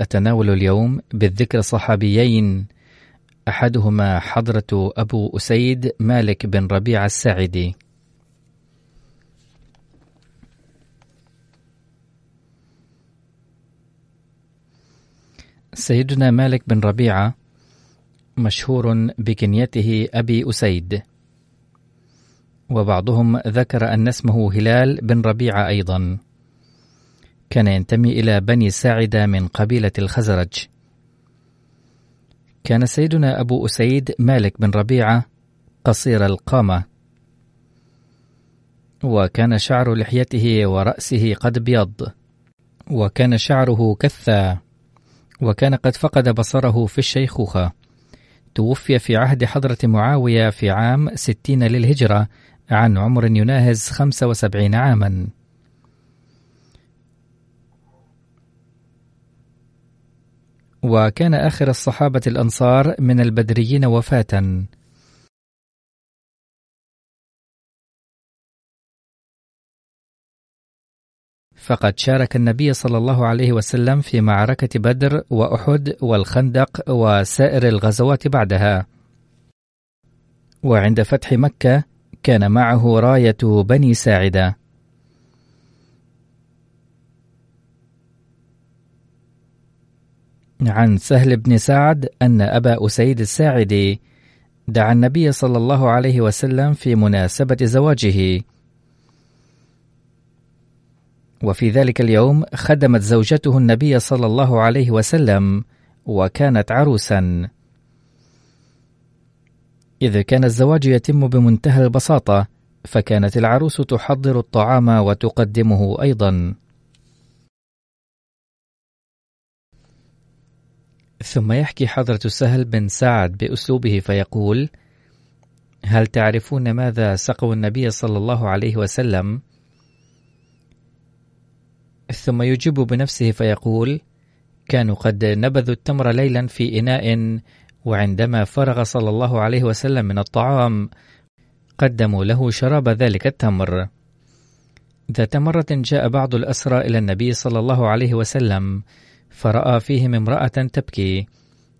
أتناول اليوم بالذكر صحابيين أحدهما حضرة أبو أسيد مالك بن ربيع الساعدي. سيدنا مالك بن ربيعة مشهور بكنيته أبي أسيد. وبعضهم ذكر أن اسمه هلال بن ربيعة أيضا. كان ينتمي إلى بني ساعدة من قبيلة الخزرج. كان سيدنا أبو أسيد مالك بن ربيعة قصير القامة. وكان شعر لحيته ورأسه قد ابيض وكان شعره كثا. وكان قد فقد بصره في الشيخوخة. توفي في عهد حضرة معاوية في عام ستين للهجرة عن عمر يناهز خمسة وسبعين عاما. وكان آخر الصحابة الأنصار من البدريين وفاة. فقد شارك النبي صلى الله عليه وسلم في معركة بدر وأحد والخندق وسائر الغزوات بعدها. وعند فتح مكة كان معه راية بني ساعدة. عن سهل بن سعد أن أبا أسيد الساعدي دعا النبي صلى الله عليه وسلم في مناسبة زواجه. وفي ذلك اليوم خدمت زوجته النبي صلى الله عليه وسلم وكانت عروسا. إذ كان الزواج يتم بمنتهى البساطة فكانت العروس تحضر الطعام وتقدمه أيضا. ثم يحكي حضرة سهل بن سعد بأسلوبه فيقول هل تعرفون ماذا سقوا النبي صلى الله عليه وسلم؟ ثم يجيب بنفسه فيقول كانوا قد نبذوا التمر ليلا في إناء وعندما فرغ صلى الله عليه وسلم من الطعام قدموا له شراب ذلك التمر ذات مرة جاء بعض الأسرى إلى النبي صلى الله عليه وسلم فرأى فيهم امرأة تبكي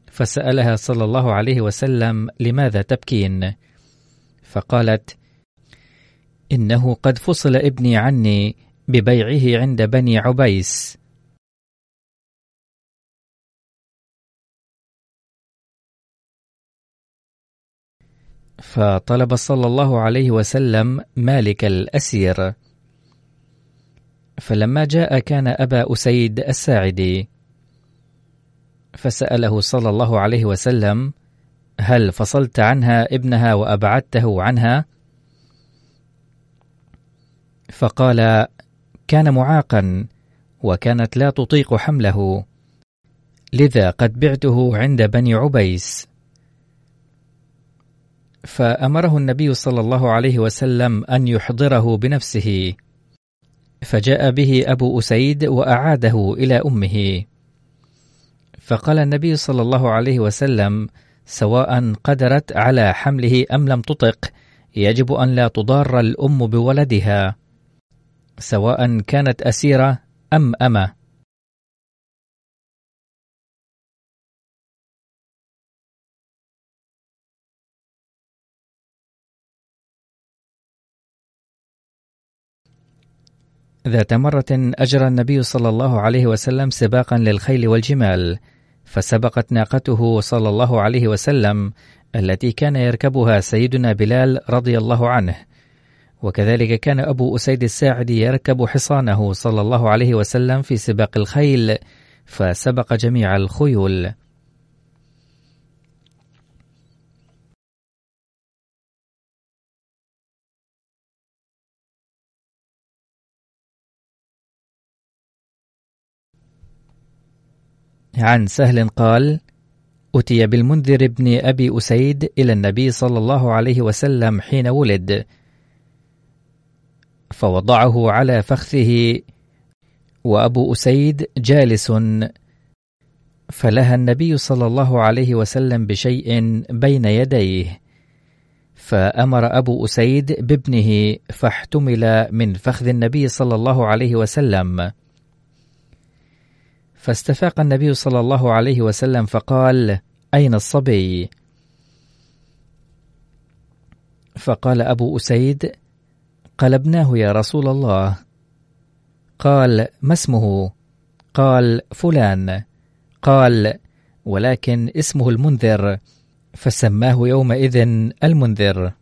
فسألها صلى الله عليه وسلم لماذا تبكين؟ فقالت إنه قد فصل ابني عني ببيعه عند بني عبيس. فطلب صلى الله عليه وسلم مالك الأسير. فلما جاء كان أبا أسيد الساعدي فسأله صلى الله عليه وسلم هل فصلت عنها ابنها وأبعدته عنها؟ فقال كان معاقا وكانت لا تطيق حمله لذا قد بعته عند بني عبيس فأمره النبي صلى الله عليه وسلم أن يحضره بنفسه فجاء به أبو أسيد وأعاده إلى أمه فقال النبي صلى الله عليه وسلم سواء قدرت على حمله أم لم تطق يجب أن لا تضار الأم بولدها سواء كانت أسيرة أم أمة. ذات مرة أجرى النبي صلى الله عليه وسلم سباقا للخيل والجمال فسبقت ناقته صلى الله عليه وسلم التي كان يركبها سيدنا بلال رضي الله عنه. وكذلك كان أبو أسيد الساعدي يركب حصانه صلى الله عليه وسلم في سباق الخيل فسبق جميع الخيول. عن سهل قال أتي بالمنذر بن أبي أسيد إلى النبي صلى الله عليه وسلم حين ولد. فوضعه على فخذه وأبو أسيد جالس. فلها النبي صلى الله عليه وسلم بشيء بين يديه. فأمر أبو أسيد بابنه فاحتمل من فخذ النبي صلى الله عليه وسلم. فاستفاق النبي صلى الله عليه وسلم فقال أين الصبي؟ فقال أبو أسيد قلبناه يا رسول الله قال ما اسمه؟ قال فلان قال ولكن اسمه المنذر فسماه يومئذ المنذر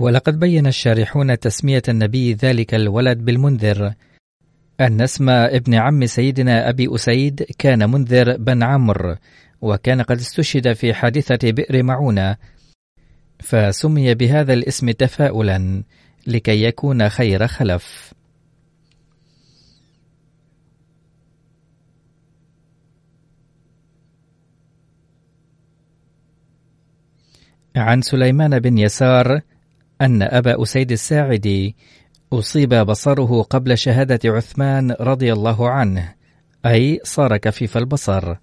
ولقد بين الشارحون تسمية النبي ذلك الولد بالمنذر. أن اسم ابن عم سيدنا أبي أسيد كان منذر بن عمرو وكان قد استشهد في حادثة بئر معونة. فسمي بهذا الاسم تفاؤلا لكي يكون خير خلف. عن سليمان بن يسار أن أبا أسيد الساعدي أصيب بصره قبل شهادة عثمان رضي الله عنه أي صار كفيف البصر.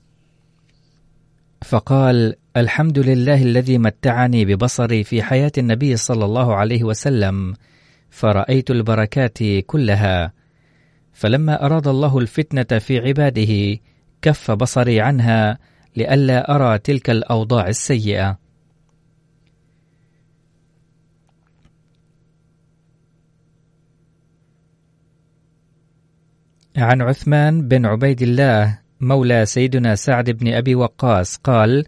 فقال الحمد لله الذي متعني ببصري في حياة النبي صلى الله عليه وسلم فرأيت البركات كلها. فلما أراد الله الفتنة في عباده كف بصري عنها لئلا أرى تلك الأوضاع السيئة. عن عثمان بن عبيد الله مولى سيدنا سعد بن أبي وقاص قال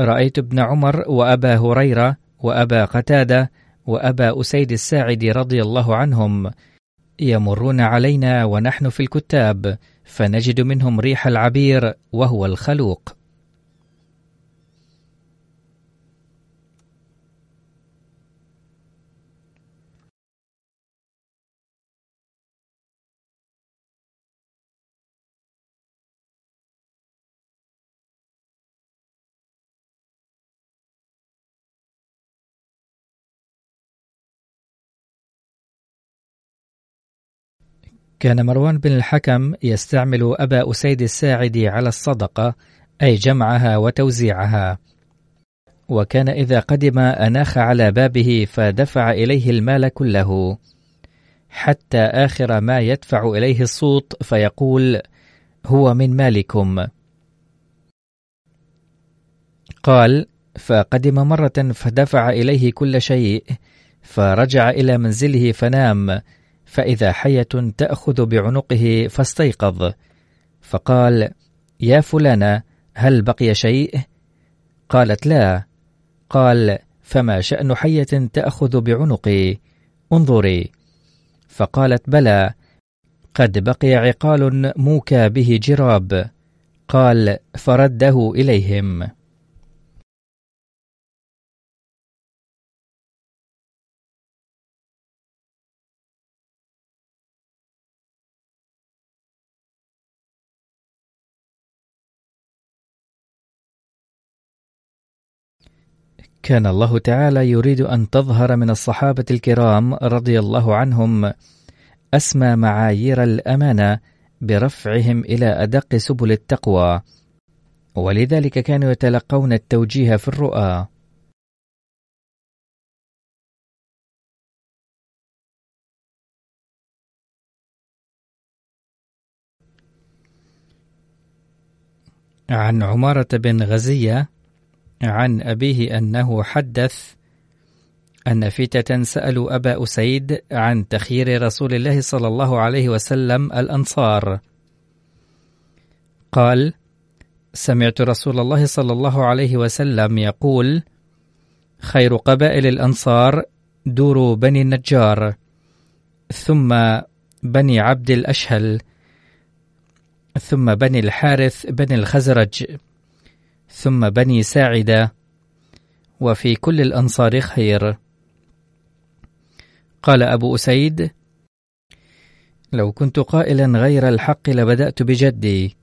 رأيت ابن عمر وأبا هريرة وأبا قتادة وأبا أسيد الساعدي رضي الله عنهم يمرون علينا ونحن في الكتاب فنجد منهم ريح العبير وهو الخلوق. كان مروان بن الحكم يستعمل أبا أسيد الساعدي على الصدقة أي جمعها وتوزيعها. وكان إذا قدم أناخ على بابه فدفع إليه المال كله. حتى آخر ما يدفع إليه الصوت فيقول هو من مالكم. قال فقدم مرة فدفع إليه كل شيء فرجع إلى منزله فنام. فإذا حية تأخذ بعنقه فاستيقظ. فقال يا فلانة هل بقي شيء؟ قالت لا. قال فما شأن حية تأخذ بعنقي؟ انظري. فقالت بلى. قد بقي عقال موكى به جراب. قال فرده إليهم. كان الله تعالى يريد أن تظهر من الصحابة الكرام رضي الله عنهم أسمى معايير الأمانة برفعهم إلى أدق سبل التقوى ولذلك كانوا يتلقون التوجيه في الرؤى. عن عمارة بن غزية عن أبيه أنه حدث أن فتة سألوا أبا أسيد عن تخيير رسول الله صلى الله عليه وسلم الأنصار. قال سمعت رسول الله صلى الله عليه وسلم يقول خير قبائل الأنصار دور بني النجار ثم بني عبد الأشهل ثم بني الحارث بني الخزرج. ثم بني ساعدة وفي كل الأنصار خير. قال أبو أسيد لو كنت قائلا غير الحق لبدأت بجدي.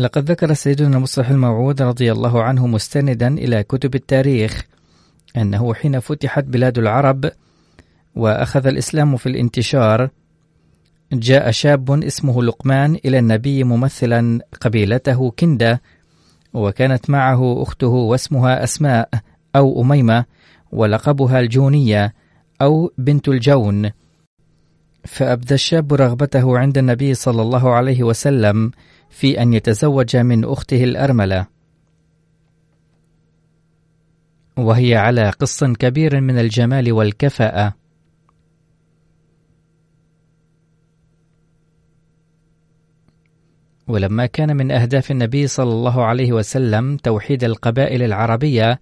لقد ذكر سيدنا مصلح الموعود رضي الله عنه مستندا إلى كتب التاريخ أنه حين فتحت بلاد العرب وأخذ الإسلام في الانتشار جاء شاب اسمه لقمان إلى النبي ممثلا قبيلته كندة وكانت معه أخته واسمها أسماء أو أميمة ولقبها الجونية أو بنت الجون. فأبدى الشاب رغبته عند النبي صلى الله عليه وسلم في أن يتزوج من أخته الأرملة. وهي على قص كبير من الجمال والكفاءة. ولما كان من أهداف النبي صلى الله عليه وسلم توحيد القبائل العربية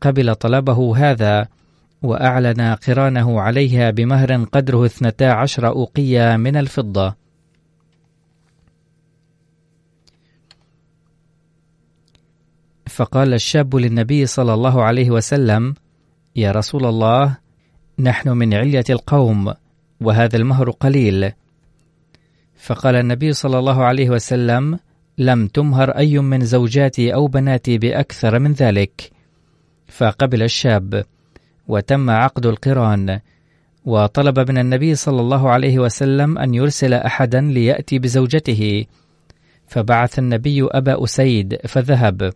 قبل طلبه هذا وأعلن قرانه عليها بمهر قدره اثنتا عشر أوقية من الفضة. فقال الشاب للنبي صلى الله عليه وسلم يا رسول الله نحن من علية القوم وهذا المهر قليل. فقال النبي صلى الله عليه وسلم لم تمهر أي من زوجاتي أو بناتي بأكثر من ذلك. فقبل الشاب وتم عقد القران وطلب من النبي صلى الله عليه وسلم أن يرسل أحدا ليأتي بزوجته. فبعث النبي أبا أسيد فذهب.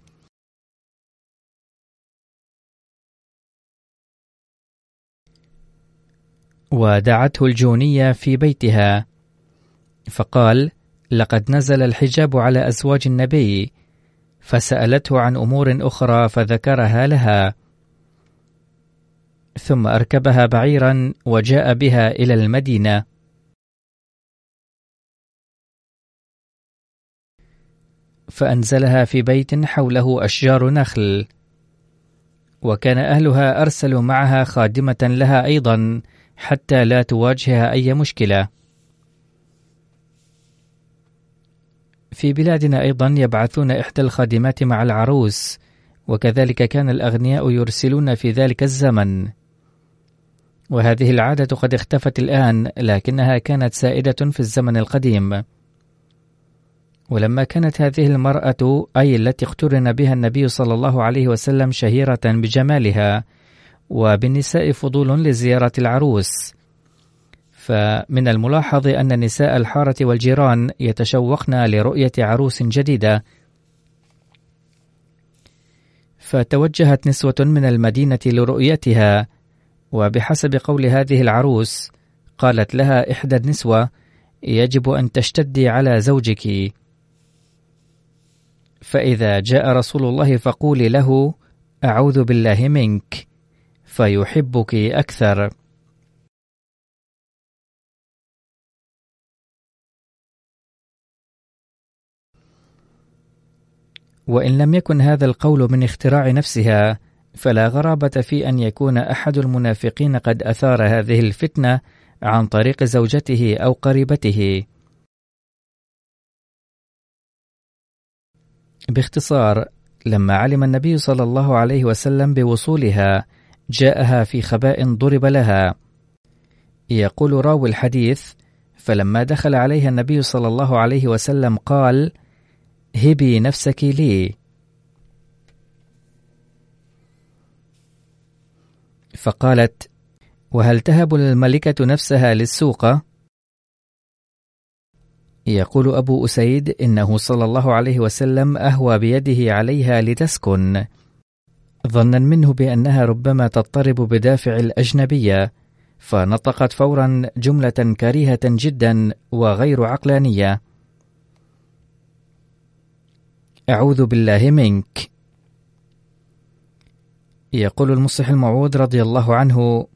ودعته الجونية في بيتها. فقال لقد نزل الحجاب على أزواج النبي فسألته عن أمور أخرى فذكرها لها. ثم أركبها بعيرا وجاء بها إلى المدينة. فأنزلها في بيت حوله أشجار نخل. وكان أهلها أرسلوا معها خادمة لها أيضا. حتى لا تواجهها أي مشكلة. في بلادنا أيضا يبعثون إحدى الخادمات مع العروس وكذلك كان الأغنياء يرسلون في ذلك الزمن. وهذه العادة قد اختفت الآن لكنها كانت سائدة في الزمن القديم. ولما كانت هذه المرأة أي التي اقترن بها النبي صلى الله عليه وسلم شهيرة بجمالها وبالنساء فضول لزيارة العروس. فمن الملاحظ أن نساء الحارة والجيران يتشوقن لرؤية عروس جديدة. فتوجهت نسوة من المدينة لرؤيتها وبحسب قول هذه العروس قالت لها إحدى النسوة يجب أن تشتدي على زوجك. فإذا جاء رسول الله فقولي له أعوذ بالله منك. فيحبك أكثر وإن لم يكن هذا القول من اختراع نفسها فلا غرابة في أن يكون أحد المنافقين قد أثار هذه الفتنة عن طريق زوجته أو قريبته. باختصار، لما علم النبي صلى الله عليه وسلم بوصولها، جاءها في خباء ضرب لها. يقول راوي الحديث: فلما دخل عليها النبي صلى الله عليه وسلم قال: هبي نفسك لي. فقالت: وهل تهب الملكة نفسها للسوق؟ يقول أبو أسيد إنه صلى الله عليه وسلم أهوى بيده عليها لتسكن ظنا منه بأنها ربما تضطرب بدافع الأجنبية فنطقت فورا جملة كريهة جدا وغير عقلانية. أعوذ بالله منك. يقول المصلح الموعود رضي الله عنه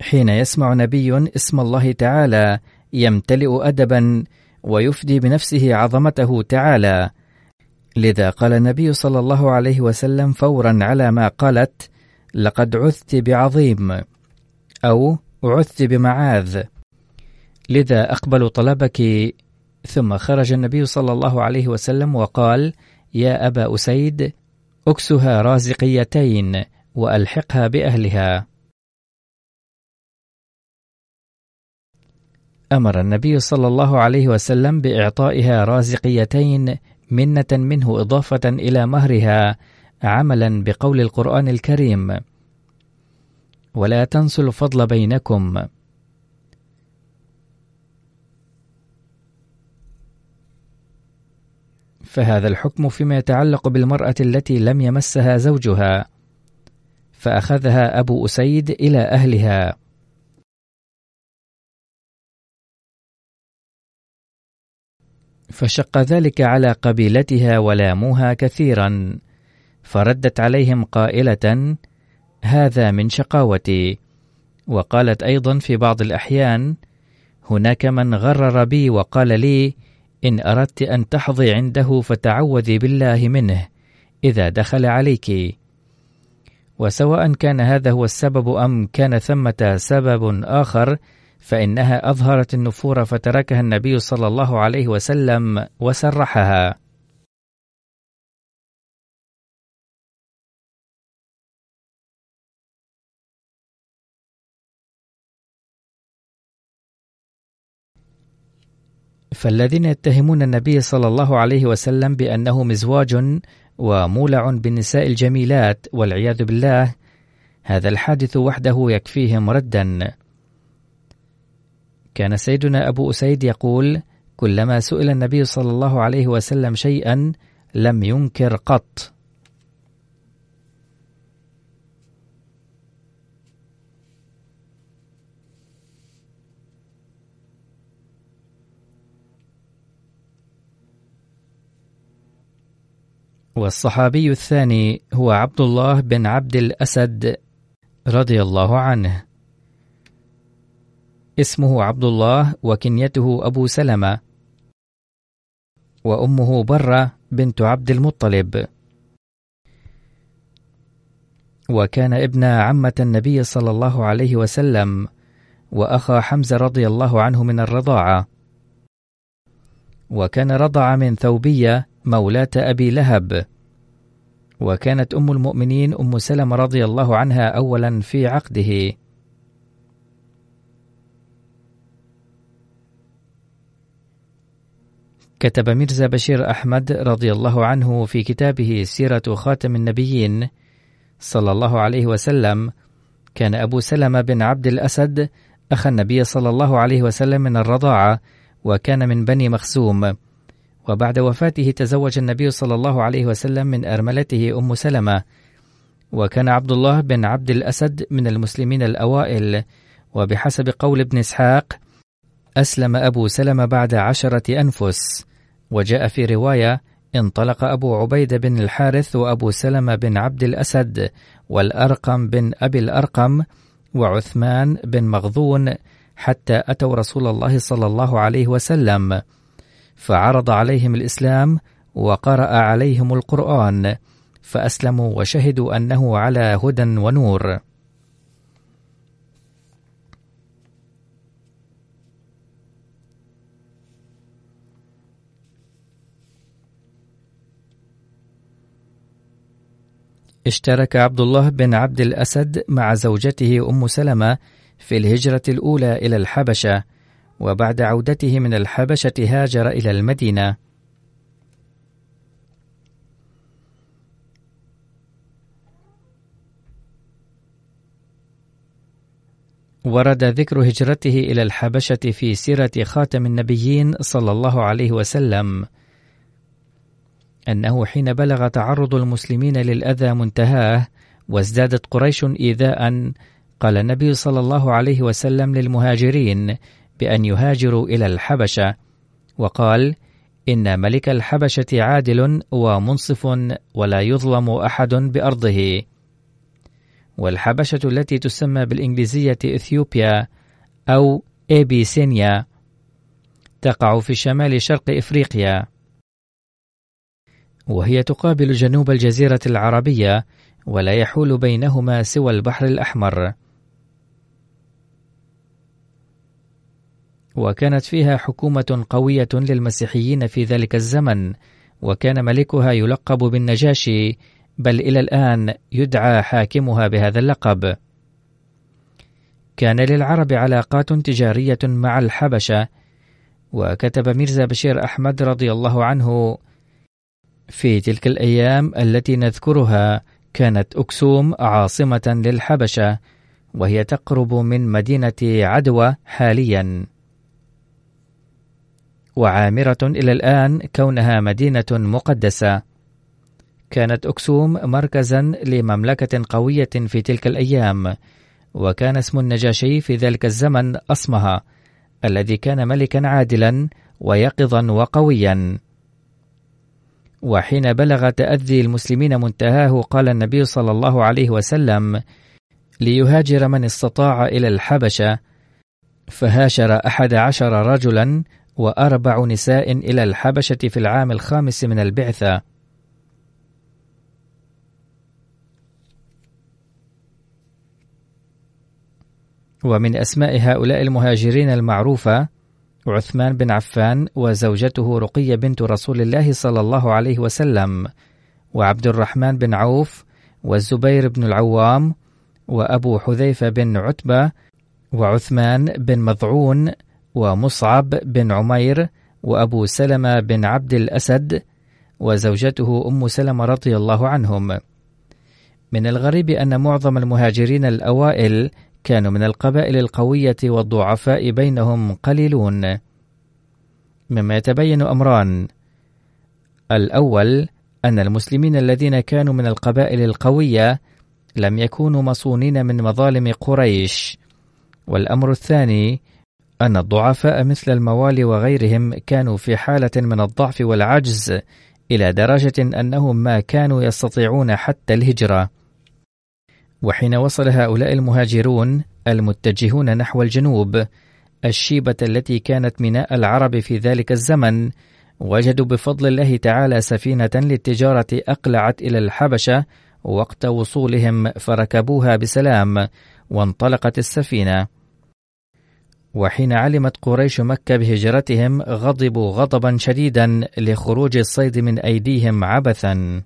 حين يسمع نبي اسم الله تعالى يمتلئ أدبا ويفدي بنفسه عظمته تعالى لذا قال النبي صلى الله عليه وسلم فورا على ما قالت لقد عثت بعظيم أو عثت بمعاذ لذا أقبل طلبك. ثم خرج النبي صلى الله عليه وسلم وقال يا أبا أسيد أكسها رازقيتين وألحقها بأهلها أمر النبي صلى الله عليه وسلم بإعطائها رازقيتين منة منه إضافة إلى مهرها عملا بقول القرآن الكريم. ولا تنسوا الفضل بينكم. فهذا الحكم فيما يتعلق بالمرأة التي لم يمسها زوجها فأخذها أبو أسيد إلى أهلها. فشق ذلك على قبيلتها ولاموها كثيرا فردت عليهم قائلة هذا من شقاوتي. وقالت أيضا في بعض الأحيان هناك من غرر بي وقال لي إن أردت أن تحظي عنده فتعوذي بالله منه إذا دخل عليك. وسواء كان هذا هو السبب أم كان ثمة سبب آخر فإنها أظهرت النفور فتركها النبي صلى الله عليه وسلم وسرحها. فالذين يتهمون النبي صلى الله عليه وسلم بأنه مزواج ومولع بالنساء الجميلات والعياذ بالله هذا الحادث وحده يكفيهم ردا كان سيدنا أبو أسيد يقول كلما سئل النبي صلى الله عليه وسلم شيئا لم ينكر قط. والصحابي الثاني هو عبد الله بن عبد الأسد رضي الله عنه. اسمه عبد الله وكنيته أبو سلمة وأمه برة بنت عبد المطلب. وكان ابن عمة النبي صلى الله عليه وسلم وأخا حمزة رضي الله عنه من الرضاعة. وكان رضع من ثوبية مولاة أبي لهب. وكانت أم المؤمنين أم سلمة رضي الله عنها أولا في عقده. كتب ميرزا بشير أحمد رضي الله عنه في كتابه سيرة خاتم النبيين صلى الله عليه وسلم. كان أبو سلمة بن عبد الأسد أخ النبي صلى الله عليه وسلم من الرضاعة وكان من بني مخزوم. وبعد وفاته تزوج النبي صلى الله عليه وسلم من أرملته أم سلمة. وكان عبد الله بن عبد الأسد من المسلمين الأوائل. وبحسب قول ابن إسحاق أسلم أبو سلمة بعد عشرة أنفس. وجاء في رواية انطلق أبو عبيدة بن الحارث وأبو سلمة بن عبد الأسد والأرقم بن أبي الأرقم وعثمان بن مغضون حتى أتوا رسول الله صلى الله عليه وسلم. فعرض عليهم الإسلام وقرأ عليهم القرآن فأسلموا وشهدوا أنه على هدى ونور. اشترك عبد الله بن عبد الأسد مع زوجته أم سلمة في الهجرة الأولى إلى الحبشة وبعد عودته من الحبشة هاجر إلى المدينة. ورد ذكر هجرته إلى الحبشة في سيرة خاتم النبيين صلى الله عليه وسلم. أنه حين بلغ تعرض المسلمين للأذى منتهاه وازدادت قريش إيذاء قال النبي صلى الله عليه وسلم للمهاجرين بأن يهاجروا إلى الحبشة وقال إن ملك الحبشة عادل ومنصف ولا يظلم أحد بأرضه والحبشة التي تسمى بالإنجليزية إثيوبيا أو إيبيسينيا تقع في شمال شرق إفريقيا. وهي تقابل جنوب الجزيرة العربية ولا يحول بينهما سوى البحر الأحمر. وكانت فيها حكومة قوية للمسيحيين في ذلك الزمن وكان ملكها يلقب بالنجاشي بل إلى الآن يدعى حاكمها بهذا اللقب. كان للعرب علاقات تجارية مع الحبشة وكتب ميرزا بشير أحمد رضي الله عنه في تلك الأيام التي نذكرها كانت أكسوم عاصمة للحبشة وهي تقرب من مدينة عدوى حاليا. وعامرة إلى الآن كونها مدينة مقدسة. كانت أكسوم مركزا لمملكة قوية في تلك الأيام وكان اسم النجاشي في ذلك الزمن أصمها الذي كان ملكا عادلا ويقظا وقويا. وحين بلغ تأذي المسلمين منتهاه قال النبي صلى الله عليه وسلم ليهاجر من استطاع إلى الحبشة. فهاجر أحد عشر رجلا وأربع نساء إلى الحبشة في العام الخامس من البعثة. ومن أسماء هؤلاء المهاجرين المعروفة عثمان بن عفان وزوجته رقية بنت رسول الله صلى الله عليه وسلم وعبد الرحمن بن عوف والزبير بن العوام وأبو حذيفة بن عتبة وعثمان بن مضعون ومصعب بن عمير وأبو سلمة بن عبد الأسد وزوجته أم سلمة رضي الله عنهم. من الغريب أن معظم المهاجرين الأوائل كانوا من القبائل القوية والضعفاء بينهم قليلون. مما يتبين أمران. الأول أن المسلمين الذين كانوا من القبائل القوية لم يكونوا مصونين من مظالم قريش. والأمر الثاني أن الضعفاء مثل الموالي وغيرهم كانوا في حالة من الضعف والعجز إلى درجة أنهم ما كانوا يستطيعون حتى الهجرة. وحين وصل هؤلاء المهاجرون المتجهون نحو الجنوب الشيبة التي كانت ميناء العرب في ذلك الزمن وجدوا بفضل الله تعالى سفينة للتجارة أقلعت إلى الحبشة وقت وصولهم فركبوها بسلام وانطلقت السفينة. وحين علمت قريش مكة بهجرتهم غضبوا غضبا شديدا لخروج الصيد من أيديهم عبثا.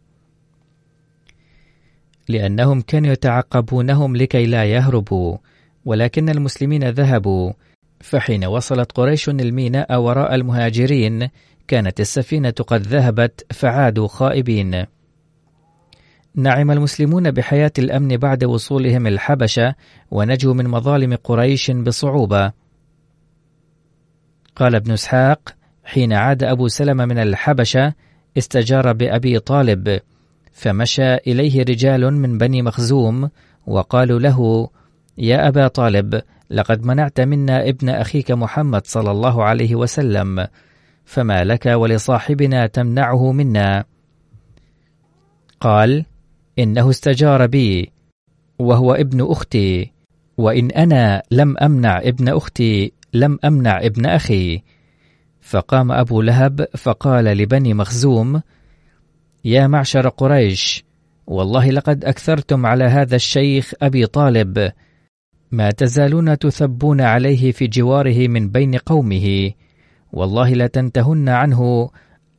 لأنهم كانوا يتعقبونهم لكي لا يهربوا ولكن المسلمين ذهبوا. فحين وصلت قريش الميناء وراء المهاجرين كانت السفينة قد ذهبت فعادوا خائبين. نعم المسلمون بحياة الأمن بعد وصولهم الحبشة ونجوا من مظالم قريش بصعوبة. قال ابن إسحاق حين عاد أبو سلمة من الحبشة استجار بأبي طالب. فمشى إليه رجال من بني مخزوم وقالوا له يا أبا طالب لقد منعت منا ابن أخيك محمد صلى الله عليه وسلم فما لك ولصاحبنا تمنعه منا؟ قال إنه استجار بي وهو ابن أختي وإن أنا لم أمنع ابن أختي لم أمنع ابن أخي. فقام أبو لهب فقال لبني مخزوم يا معشر قريش والله لقد أكثرتم على هذا الشيخ أبي طالب. ما تزالون تثبون عليه في جواره من بين قومه. والله لتنتهن عنه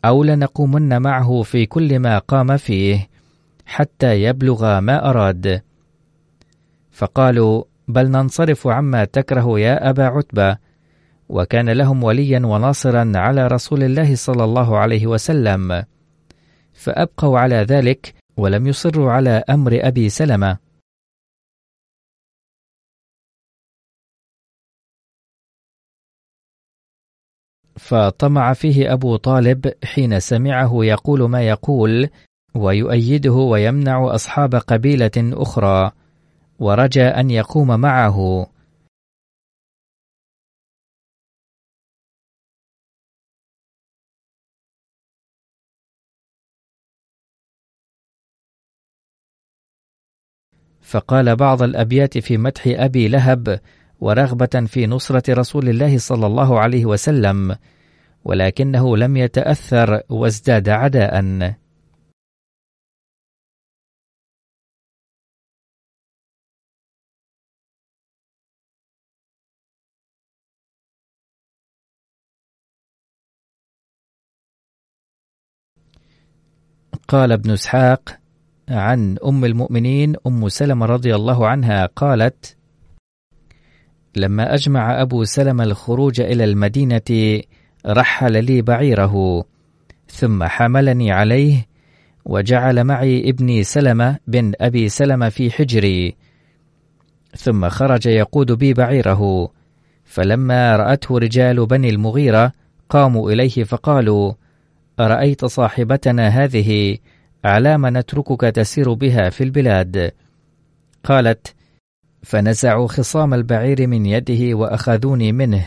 أو لنقومن معه في كل ما قام فيه حتى يبلغ ما أراد. فقالوا بل ننصرف عما تكره يا أبا عتبة. وكان لهم وليا وناصرا على رسول الله صلى الله عليه وسلم. فأبقوا على ذلك ولم يصروا على أمر أبي سلمة. فطمع فيه أبو طالب حين سمعه يقول ما يقول ويؤيده ويمنع أصحاب قبيلة أخرى ورجى أن يقوم معه. فقال بعض الأبيات في مدح أبي لهب ورغبة في نصرة رسول الله صلى الله عليه وسلم ولكنه لم يتأثر وازداد عداءً. قال ابن إسحاق عن أم المؤمنين أم سلمة رضي الله عنها قالت لما أجمع أبو سلمة الخروج إلى المدينة رحل لي بعيره ثم حملني عليه وجعل معي ابني سلمة بن أبي سلمة في حجري ثم خرج يقود بي بعيره فلما رأته رجال بني المغيرة قاموا إليه فقالوا أرأيت صاحبتنا هذه؟ علام نتركك تسير بها في البلاد. قالت فنزعوا خصام البعير من يده وأخذوني منه.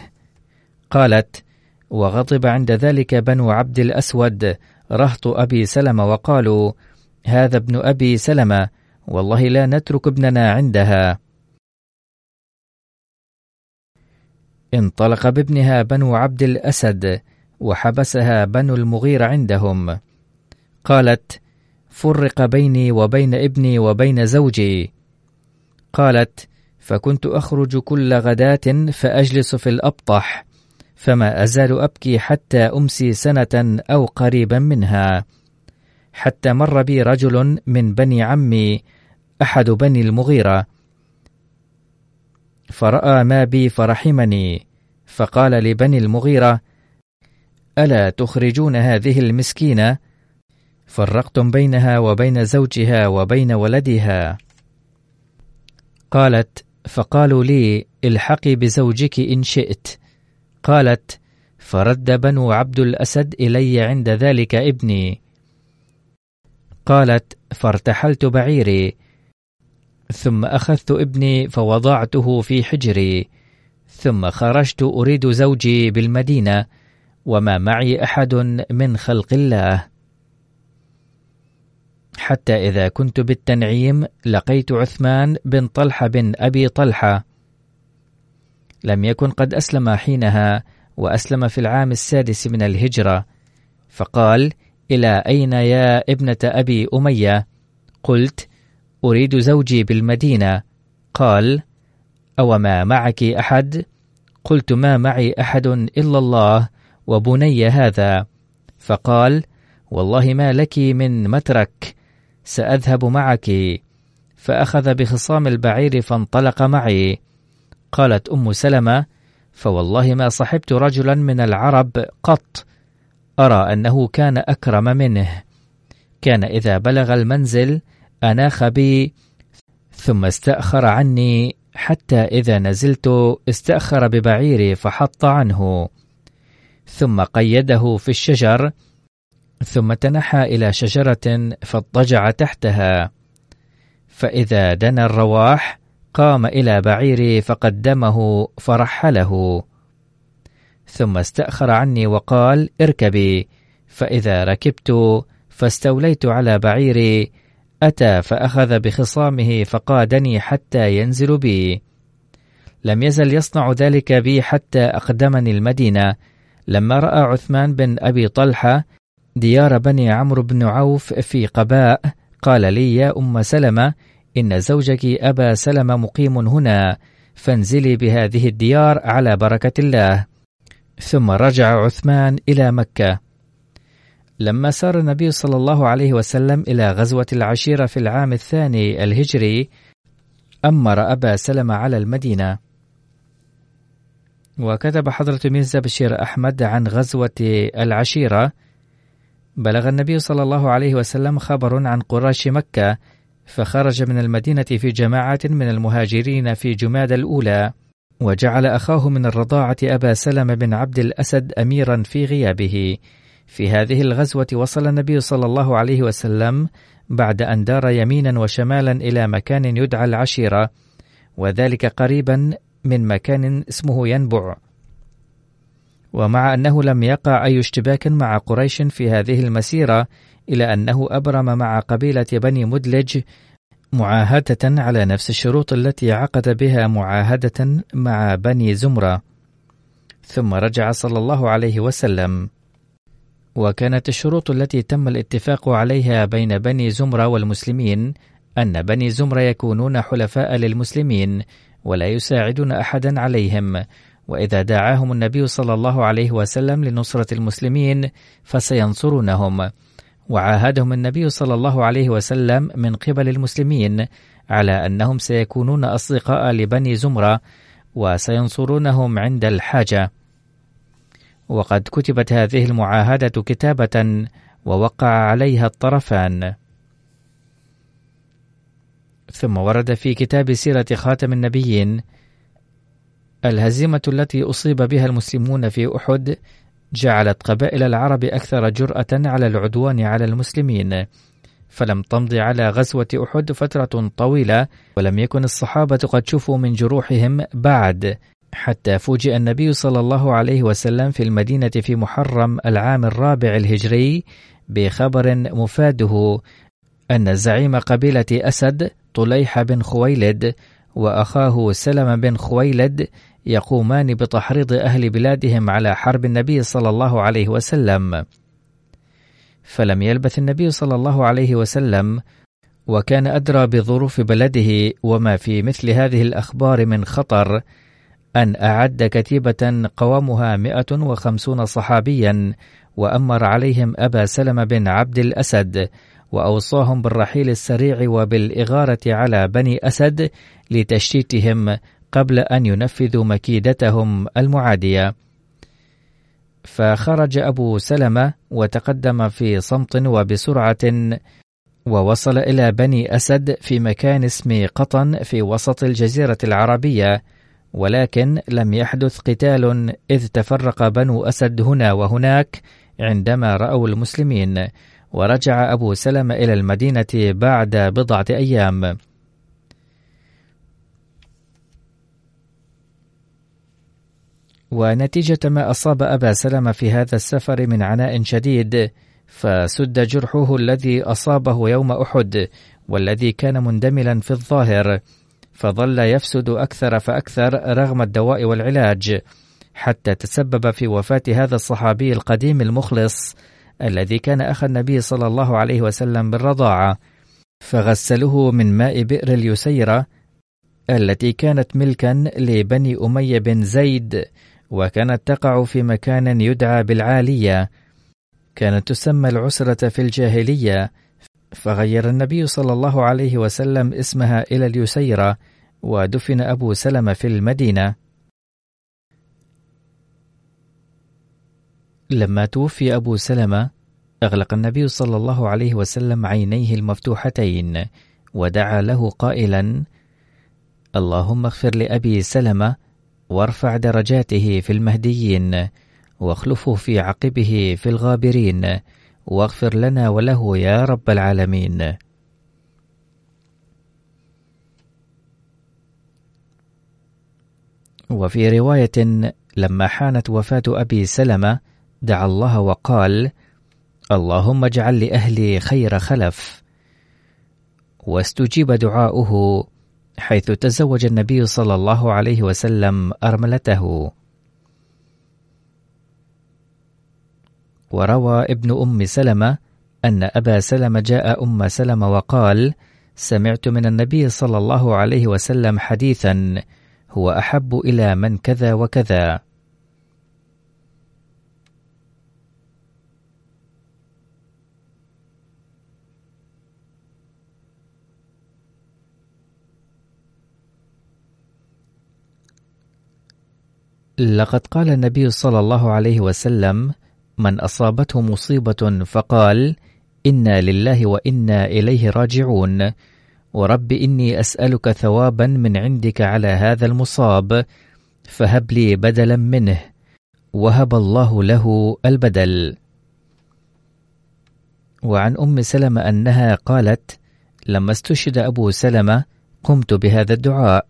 قالت وغضب عند ذلك بنو عبد الأسود رهط أبي سلمة. وقالوا هذا ابن أبي سلمة والله لا نترك ابننا عندها. انطلق بابنها بنو عبد الأسد وحبسها بنو المغير عندهم. قالت فرق بيني وبين ابني وبين زوجي. قالت فكنت أخرج كل غداة فأجلس في الأبطح فما أزال أبكي حتى أمسي سنة أو قريبا منها. حتى مر بي رجل من بني عمي أحد بني المغيرة. فرأى ما بي فرحمني فقال لبني المغيرة ألا تخرجون هذه المسكينة؟ فرقتم بينها وبين زوجها وبين ولدها. قالت: فقالوا لي: الحقي بزوجك إن شئت. قالت: فرد بنو عبد الأسد إلي عند ذلك ابني. قالت: فارتحلت بعيري، ثم أخذت ابني فوضعته في حجري، ثم خرجت أريد زوجي بالمدينة، وما معي أحد من خلق الله حتى إذا كنت بالتنعيم لقيت عثمان بن طلحة بن أبي طلحة. لم يكن قد أسلم حينها وأسلم في العام السادس من الهجرة. فقال إلى أين يا ابنة أبي أمية؟ قلت أريد زوجي بالمدينة. قال أو ما معك أحد؟ قلت ما معي أحد إلا الله وبني هذا. فقال والله ما لك من مترك. سأذهب معك. فأخذ بخصام البعير فانطلق معي. قالت أم سلمة فوالله ما صحبت رجلا من العرب قط. أرى أنه كان أكرم منه. كان إذا بلغ المنزل أناخ بي ثم استأخر عني. حتى إذا نزلت استأخر ببعيري فحط عنه. ثم قيده في الشجر ثم تنحى إلى شجرة فاضطجع تحتها. فإذا دنا الرواح قام إلى بعيري فقدمه فرحله. ثم استأخر عني وقال اركبي. فإذا ركبت فاستوليت على بعيري. أتى فأخذ بخطامه فقادني حتى ينزل بي. لم يزل يصنع ذلك بي حتى أقدمني المدينة. لما رأى عثمان بن أبي طلحة ديار بني عمرو بن عوف في قباء قال لي يا أم سلمة إن زوجك أبا سلمة مقيم هنا فانزلي بهذه الديار على بركة الله. ثم رجع عثمان إلى مكة. لما سار النبي صلى الله عليه وسلم إلى غزوة العشيرة في العام الثاني الهجري أمر أبا سلمة على المدينة. وكتب حضرة ميرزا بشير أحمد عن غزوة العشيرة بلغ النبي صلى الله عليه وسلم خبر عن قراش مكة فخرج من المدينة في جماعة من المهاجرين في جماد الأولى وجعل أخاه من الرضاعة أبا سلم بن عبد الأسد أميرا في غيابه. في هذه الغزوة وصل النبي صلى الله عليه وسلم بعد أن دار يمينا وشمالا إلى مكان يدعى العشيرة وذلك قريبا من مكان اسمه ينبع. ومع أنه لم يقع أي اشتباك مع قريش في هذه المسيرة إلى أنه أبرم مع قبيلة بني مدلج معاهدة على نفس الشروط التي عقد بها معاهدة مع بني زمرة. ثم رجع صلى الله عليه وسلم. وكانت الشروط التي تم الاتفاق عليها بين بني زمرة والمسلمين أن بني زمرة يكونون حلفاء للمسلمين ولا يساعدون أحدا عليهم. وإذا دعاهم النبي صلى الله عليه وسلم لنصرة المسلمين فسينصرونهم. وعاهدهم النبي صلى الله عليه وسلم من قبل المسلمين على أنهم سيكونون أصدقاء لبني زمرة وسينصرونهم عند الحاجة. وقد كتبت هذه المعاهدة كتابة ووقع عليها الطرفان. ثم ورد في كتاب سيرة خاتم النبيين الهزيمة التي أصيب بها المسلمون في أحد جعلت قبائل العرب أكثر جرأة على العدوان على المسلمين. فلم تمض على غزوة أحد فترة طويلة ولم يكن الصحابة قد شفوا من جروحهم بعد. حتى فوجئ النبي صلى الله عليه وسلم في المدينة في محرم العام الرابع الهجري بخبر مفاده أن زعيم قبيلة أسد طليح بن خويلد وأخاه سلم بن خويلد يقومان بتحريض أهل بلادهم على حرب النبي صلى الله عليه وسلم. فلم يلبث النبي صلى الله عليه وسلم وكان أدرى بظروف بلده وما في مثل هذه الأخبار من خطر أن أعد كتيبة قوامها 150 صحابيا وأمر عليهم أبا سلمة بن عبد الأسد وأوصاهم بالرحيل السريع وبالإغارة على بني أسد لتشتيتهم قبل أن ينفذوا مكيدتهم المعادية. فخرج أبو سلمة وتقدم في صمت وبسرعة ووصل إلى بني أسد في مكان اسم قطن في وسط الجزيرة العربية ولكن لم يحدث قتال إذ تفرق بنو أسد هنا وهناك عندما رأوا المسلمين ورجع أبو سلمة إلى المدينة بعد بضعة أيام ونتيجة ما أصاب أبا سلمة في هذا السفر من عناء شديد فسد جرحه الذي أصابه يوم أحد والذي كان مندملا في الظاهر فظل يفسد أكثر فأكثر رغم الدواء والعلاج حتى تسبب في وفاة هذا الصحابي القديم المخلص الذي كان أخ النبي صلى الله عليه وسلم بالرضاعة فغسلوه من ماء بئر اليسيرة التي كانت ملكا لبني أمية بن زيد وكانت تقع في مكان يدعى بالعالية. كانت تسمى العسرة في الجاهلية. فغير النبي صلى الله عليه وسلم اسمها إلى اليسيرة ودفن أبو سلمة في المدينة. لما توفي أبو سلمة أغلق النبي صلى الله عليه وسلم عينيه المفتوحتين ودعا له قائلا اللهم اغفر لأبي سلمة وارفع درجاته في المهديين واخلفه في عقبه في الغابرين واغفر لنا وله يا رب العالمين. وفي رواية لما حانت وفاة أبي سلمة دعا الله وقال اللهم اجعل لأهلي خير خلف واستجيب دعاؤه حيث تزوج النبي صلى الله عليه وسلم أرملته. وروى ابن أم سلمة أن أبا سلمة جاء أم سلمة وقال سمعت من النبي صلى الله عليه وسلم حديثا هو أحب إلى من كذا وكذا. لقد قال النبي صلى الله عليه وسلم من أصابته مصيبة فقال إنا لله وإنا إليه راجعون. ورب إني أسألك ثوابا من عندك على هذا المصاب فهب لي بدلا منه. وهب الله له البدل. وعن أم سلمة أنها قالت لما استشهد أبو سلمة قمت بهذا الدعاء.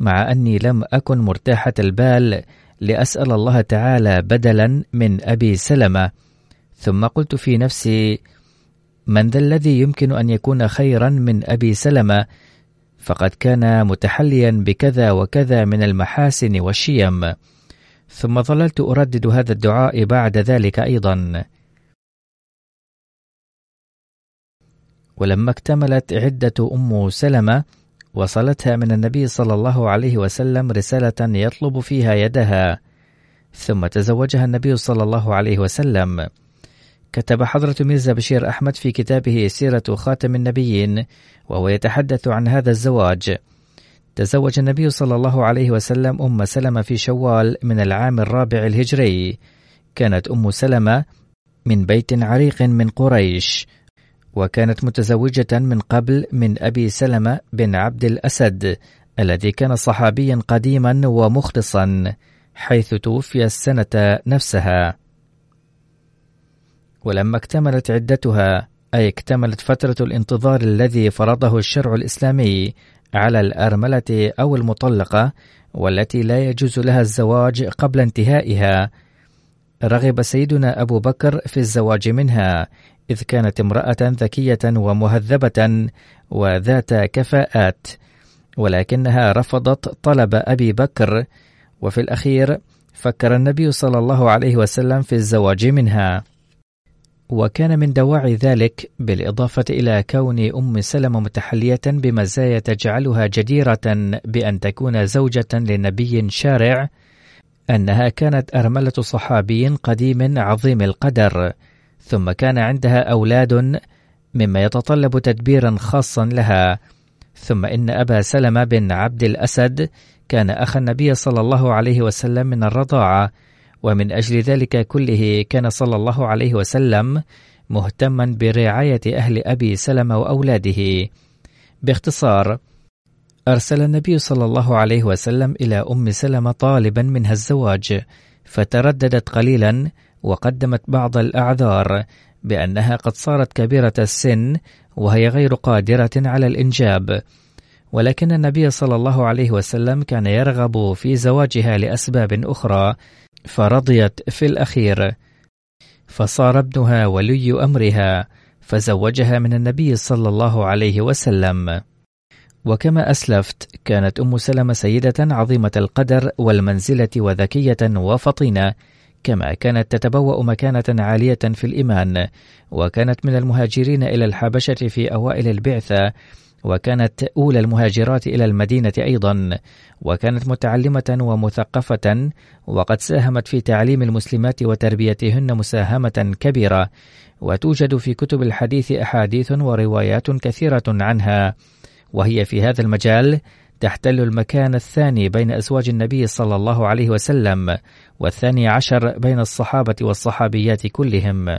مع أني لم أكن مرتاحة البال لأسأل الله تعالى بدلا من أبي سلمة. ثم قلت في نفسي من ذا الذي يمكن أن يكون خيرا من أبي سلمة؟ فقد كان متحليا بكذا وكذا من المحاسن والشيم. ثم ظللت أردد هذا الدعاء بعد ذلك أيضا. ولما اكتملت عدة أم سلمة وصلتها من النبي صلى الله عليه وسلم رسالة يطلب فيها يدها. ثم تزوجها النبي صلى الله عليه وسلم. كتب حضرة ميرزا بشير أحمد في كتابه سيرة خاتم النبيين وهو يتحدث عن هذا الزواج. تزوج النبي صلى الله عليه وسلم أم سلمة في شوال من العام الرابع الهجري. كانت أم سلمة من بيت عريق من قريش. وكانت متزوجة من قبل من أبي سلمة بن عبد الأسد الذي كان صحابيا قديما ومخلصا حيث توفي السنة نفسها. ولما اكتملت عدتها أي اكتملت فترة الانتظار الذي فرضه الشرع الإسلامي على الأرملة أو المطلقة والتي لا يجوز لها الزواج قبل انتهائها رغب سيدنا أبو بكر في الزواج منها إذ كانت امرأة ذكية ومهذبة وذات كفاءات ولكنها رفضت طلب أبي بكر. وفي الأخير فكر النبي صلى الله عليه وسلم في الزواج منها. وكان من دواعي ذلك بالإضافة إلى كون أم سلمة متحلية بمزايا تجعلها جديرة بأن تكون زوجة لنبي شارع أنها كانت أرملة صحابي قديم عظيم القدر. ثم كان عندها أولاد مما يتطلب تدبيرا خاصا لها. ثم إن أبا سلمة بن عبد الأسد كان أخا النبي صلى الله عليه وسلم من الرضاعة ومن أجل ذلك كله كان صلى الله عليه وسلم مهتما برعاية أهل أبي سلمة وأولاده. باختصار أرسل النبي صلى الله عليه وسلم إلى أم سلمة طالبا منها الزواج فترددت قليلا وقدمت بعض الأعذار بأنها قد صارت كبيرة السن وهي غير قادرة على الإنجاب. ولكن النبي صلى الله عليه وسلم كان يرغب في زواجها لأسباب أخرى فرضيت في الأخير. فصار ابنها ولي أمرها فزوجها من النبي صلى الله عليه وسلم. وكما أسلفت كانت أم سلمة سيدة عظيمة القدر والمنزلة وذكية وفطينة كما كانت تتبوأ مكانة عالية في الإيمان وكانت من المهاجرين إلى الحبشة في أوائل البعثة وكانت أولى المهاجرات إلى المدينة أيضا وكانت متعلمة ومثقفة وقد ساهمت في تعليم المسلمات وتربيتهن مساهمة كبيرة وتوجد في كتب الحديث أحاديث وروايات كثيرة عنها. وهي في هذا المجال تحتل المكان الثاني بين أزواج النبي صلى الله عليه وسلم والثاني عشر بين الصحابة والصحابيات كلهم.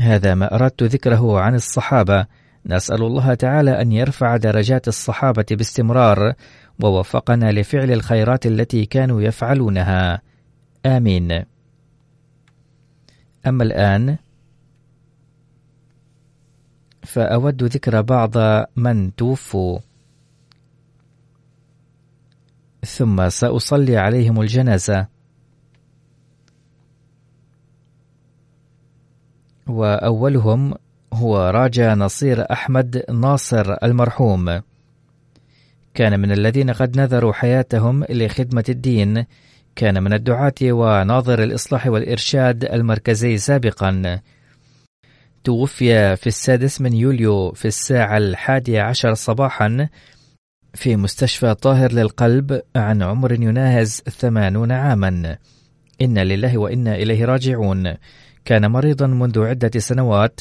هذا ما أردت ذكره عن الصحابة. نسأل الله تعالى أن يرفع درجات الصحابة باستمرار ووفقنا لفعل الخيرات التي كانوا يفعلونها. آمين. أما الآن فأود ذكر بعض من توفوا. ثم سأصلي عليهم الجنازة. وأولهم هو راجا نصير أحمد ناصر المرحوم. كان من الذين قد نذروا حياتهم لخدمة الدين. كان من الدعاة وناظر الإصلاح والإرشاد المركزي سابقا. توفي في السادس من يوليو في الساعة الحادية عشر صباحا في مستشفى طاهر للقلب عن عمر يناهز ثمانون عاما. إنا لله وإنا إليه راجعون. كان مريضا منذ عدة سنوات.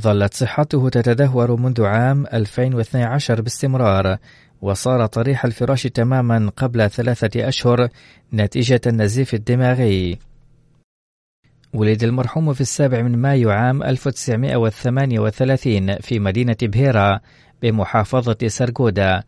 ظلت صحته تتدهور منذ عام 2012 باستمرار وصار طريح الفراش تماما قبل ثلاثة أشهر نتيجة النزيف الدماغي. ولد المرحوم في السابع من مايو عام 1938 في مدينة بهيرا بمحافظة سرغودا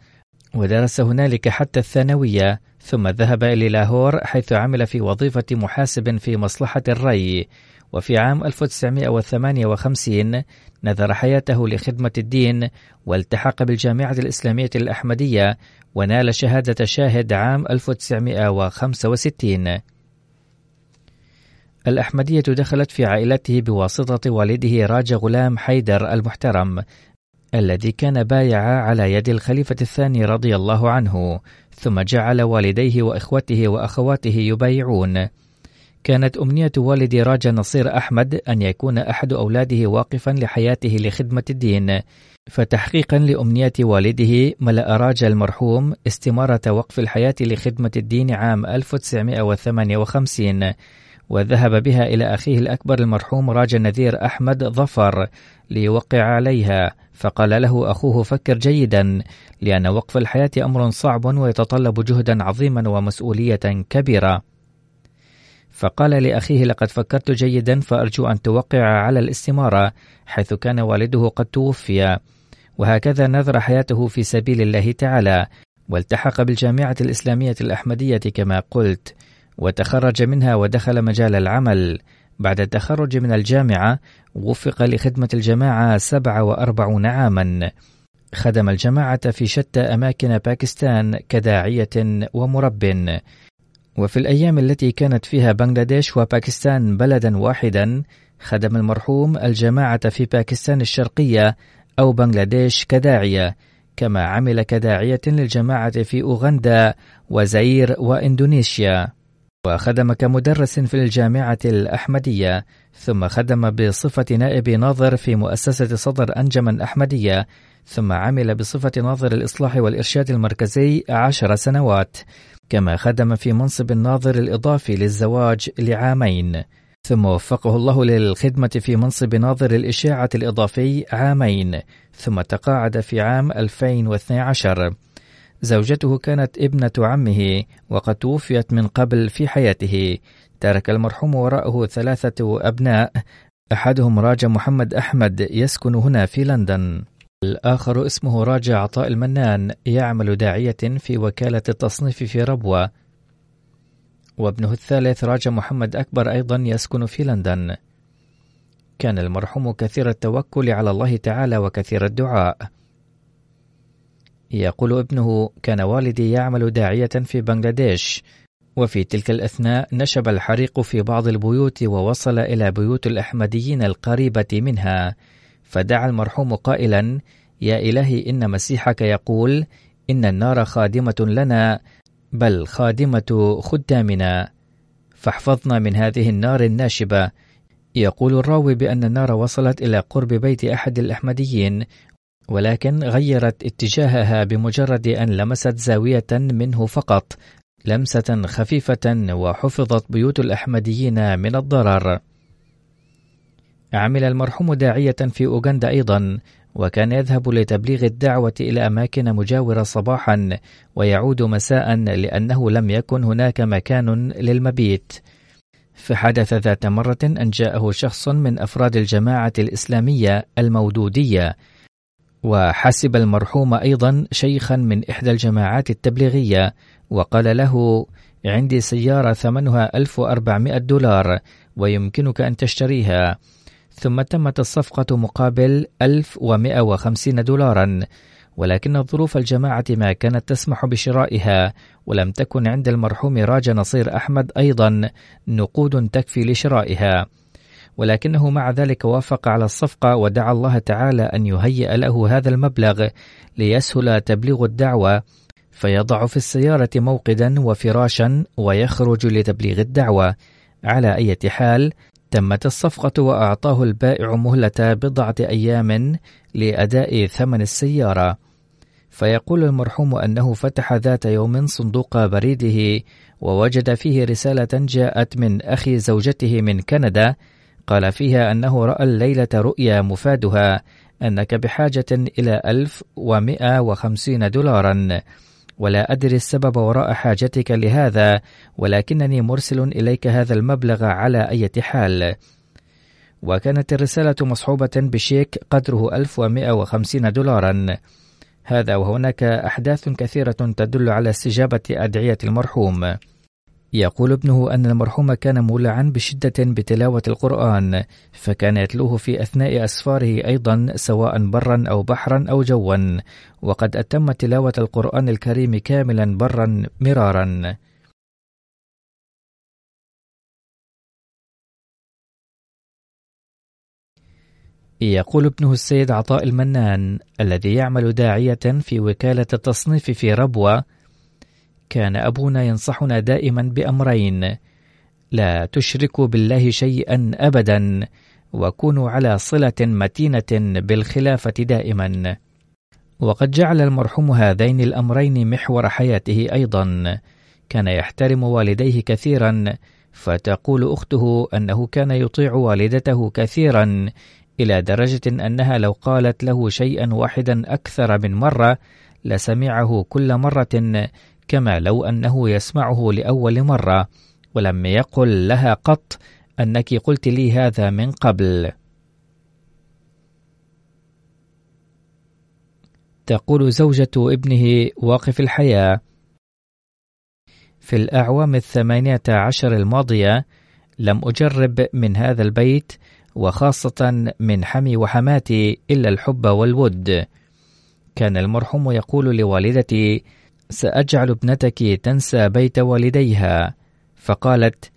ودرس هنالك حتى الثانوية ثم ذهب إلى لاهور حيث عمل في وظيفة محاسب في مصلحة الري. وفي عام 1958 نذر حياته لخدمة الدين والتحق بالجامعة الإسلامية الأحمدية ونال شهادة شاهد عام 1965 الأحمدية دخلت في عائلته بواسطة والده راجا غلام حيدر المحترم الذي كان بايع على يد الخليفة الثاني رضي الله عنه ثم جعل والديه وإخوته وأخواته يبايعون. كانت أمنية والد راجا نصير أحمد أن يكون أحد أولاده واقفا لحياته لخدمة الدين. فتحقيقا لأمنية والده ملأ راجا المرحوم استمارة وقف الحياة لخدمة الدين عام 1958 وذهب بها إلى أخيه الأكبر المرحوم راجا نذير أحمد ظفر ليوقع عليها. فقال له أخوه فكر جيدا لأن وقف الحياة أمر صعب ويتطلب جهدا عظيما ومسؤولية كبيرة. فقال لأخيه لقد فكرت جيدا فأرجو أن توقع على الاستمارة حيث كان والده قد توفي. وهكذا نذر حياته في سبيل الله تعالى والتحق بالجامعة الإسلامية الأحمدية كما قلت وتخرج منها ودخل مجال العمل. بعد التخرج من الجامعة وفق لخدمة الجماعة 47 عاما. خدم الجماعة في شتى أماكن باكستان كداعية ومرب. وفي الأيام التي كانت فيها بنغلاديش وباكستان بلدا واحدا خدم المرحوم الجماعة في باكستان الشرقية أو بنغلاديش كداعية كما عمل كداعية للجماعة في أوغندا وزعير وإندونيسيا. وخدم كمدرس في الجامعة الأحمدية ثم خدم بصفة نائب ناظر في مؤسسة صدر أنجما أحمدية ثم عمل بصفة ناظر الإصلاح والإرشاد المركزي عشر سنوات. كما خدم في منصب الناظر الإضافي للزواج لعامين. ثم وفقه الله للخدمة في منصب ناظر الإشاعة الإضافي عامين. ثم تقاعد في عام 2012 زوجته كانت ابنة عمه وقد توفيت من قبل في حياته. ترك المرحوم وراءه ثلاثة أبناء أحدهم راجا محمد أحمد يسكن هنا في لندن. الآخر اسمه راجع عطاء المنان يعمل داعية في وكالة التصنيف في ربوة. وابنه الثالث راجع محمد أكبر أيضا يسكن في لندن. كان المرحوم كثير التوكل على الله تعالى وكثير الدعاء. يقول ابنه كان والدي يعمل داعية في بنغلاديش وفي تلك الأثناء نشب الحريق في بعض البيوت ووصل إلى بيوت الأحمديين القريبة منها. فدعا المرحوم قائلا يا إلهي إن مسيحك يقول إن النار خادمة لنا بل خادمة خدامنا. فاحفظنا من هذه النار الناشبة. يقول الراوي بأن النار وصلت إلى قرب بيت أحد الأحمديين ولكن غيرت اتجاهها بمجرد أن لمست زاوية منه فقط لمسة خفيفة وحفظت بيوت الأحمديين من الضرر. عمل المرحوم داعية في أوغندا أيضا وكان يذهب لتبليغ الدعوة إلى أماكن مجاورة صباحا ويعود مساء لأنه لم يكن هناك مكان للمبيت. فحدث ذات مرة أن جاءه شخص من أفراد الجماعة الإسلامية المودودية. وحسب المرحوم أيضا شيخا من إحدى الجماعات التبليغية وقال له عندي سيارة ثمنها 1400 دولار ويمكنك أن تشتريها. ثم تمت الصفقة مقابل 1150 دولارا ولكن ظروف الجماعة ما كانت تسمح بشرائها ولم تكن عند المرحوم راجا نصير أحمد أيضا نقود تكفي لشرائها. ولكنه مع ذلك وافق على الصفقة ودعا الله تعالى أن يهيئ له هذا المبلغ ليسهل تبليغ الدعوة فيضع في السيارة موقدا وفراشا ويخرج لتبليغ الدعوة. على أي حال تمت الصفقة وأعطاه البائع مهلة بضعة أيام لأداء ثمن السيارة. فيقول المرحوم أنه فتح ذات يوم صندوق بريده ووجد فيه رسالة جاءت من أخي زوجته من كندا قال فيها أنه رأى الليلة رؤيا مفادها أنك بحاجة إلى 1150 دولارا. ولا أدري السبب وراء حاجتك لهذا ولكنني مرسل إليك هذا المبلغ على أي حال. وكانت الرسالة مصحوبة بشيك قدره 1150 دولارا. هذا وهناك أحداث كثيرة تدل على استجابة أدعية المرحوم. يقول ابنه أن المرحوم كان مولعا بشدة بتلاوة القرآن فكان يتلوه في أثناء أسفاره أيضا سواء برا أو بحرا أو جوا وقد أتم تلاوة القرآن الكريم كاملا برا مرارا. يقول ابنه السيد عطاء المنان الذي يعمل داعية في وكالة التصنيف في ربوة كان أبونا ينصحنا دائما بأمرين. لا تشركوا بالله شيئا أبدا وكونوا على صلة متينة بالخلافة دائما. وقد جعل المرحوم هذين الأمرين محور حياته أيضا. كان يحترم والديه كثيرا فتقول أخته أنه كان يطيع والدته كثيرا إلى درجة أنها لو قالت له شيئا واحدا أكثر من مرة لسمعه كل مرة كما لو أنه يسمعه لأول مرة ولم يقل لها قط أنك قلت لي هذا من قبل. تقول زوجة ابنه واقف الحياة. في الأعوام الثمانية عشر الماضية لم أجرب من هذا البيت وخاصة من حمي وحماتي إلا الحب والود. كان المرحوم يقول لوالدتي سأجعل ابنتك تنسى بيت والديها. فقالت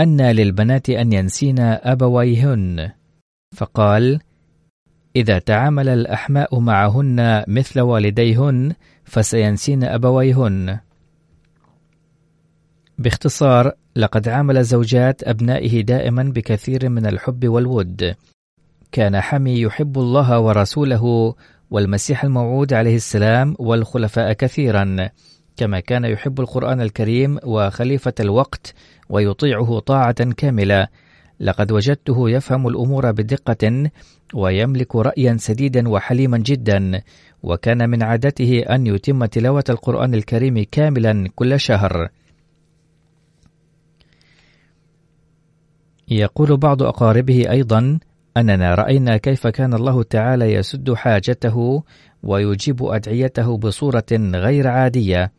أن للبنات أن ينسين أبويهن. فقال إذا تعامل الأحماء معهن مثل والديهن فسينسين أبويهن. باختصار لقد عامل زوجات أبنائه دائما بكثير من الحب والود. كان حمي يحب الله ورسوله والمسيح الموعود عليه السلام والخلفاء كثيرا. كما كان يحب القرآن الكريم وخليفة الوقت ويطيعه طاعة كاملة. لقد وجدته يفهم الأمور بدقة ويملك رأيا سديدا وحليما جدا. وكان من عادته أن يتم تلاوة القرآن الكريم كاملا كل شهر. يقول بعض أقاربه أيضا أننا رأينا كيف كان الله تعالى يسد حاجته ويجيب أدعيته بصورة غير عادية.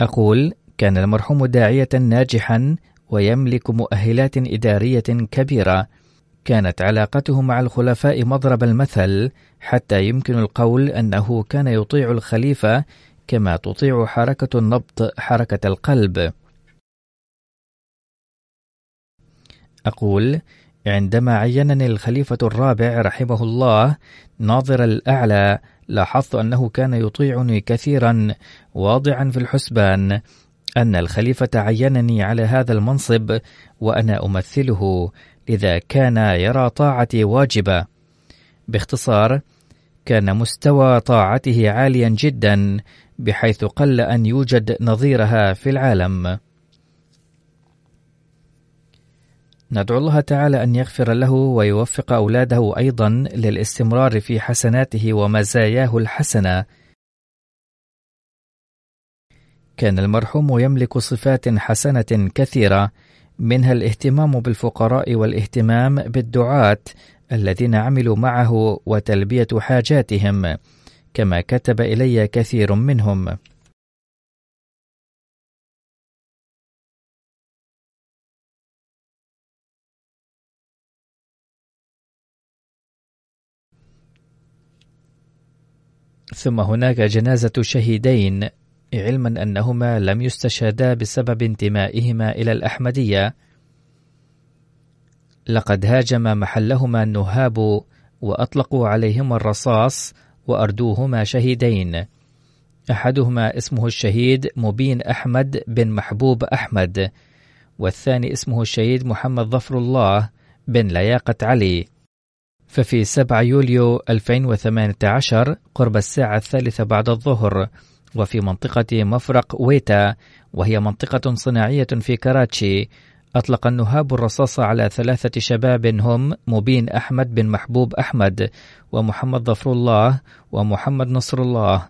أقول: كان المرحوم داعية ناجحا ويملك مؤهلات إدارية كبيرة. كانت علاقته مع الخلفاء مضرب المثل حتى يمكن القول أنه كان يطيع الخليفة كما تطيع حركة النبض حركة القلب. أقول عندما عينني الخليفة الرابع رحمه الله ناظر الأعلى لاحظت أنه كان يطيعني كثيرا واضعا في الحسبان أن الخليفة عينني على هذا المنصب وأنا أمثله لذا كان يرى طاعتي واجبة. باختصار كان مستوى طاعته عاليا جدا بحيث قل أن يوجد نظيرها في العالم. ندعو الله تعالى أن يغفر له ويوفق أولاده أيضا للاستمرار في حسناته ومزاياه الحسنة. كان المرحوم يملك صفات حسنة كثيرة منها الاهتمام بالفقراء والاهتمام بالدعاة الذين عملوا معه وتلبية حاجاتهم، كما كتب إلي كثير منهم. ثم هناك جنازة شهيدين علما أنهما لم يستشهدا بسبب انتمائهما إلى الأحمدية. لقد هاجم محلهما النهاب وأطلقوا عليهما الرصاص وأردوهما شهيدين. أحدهما اسمه الشهيد مبين أحمد بن محبوب أحمد والثاني اسمه الشهيد محمد ظفر الله بن لياقة علي. ففي 7 يوليو 2018 قرب الساعة الثالثة بعد الظهر وفي منطقة مفرق ويتا وهي منطقة صناعية في كراتشي. أطلق النهاب الرصاص على ثلاثة شباب هم مبين أحمد بن محبوب أحمد ومحمد ظفر الله ومحمد نصر الله.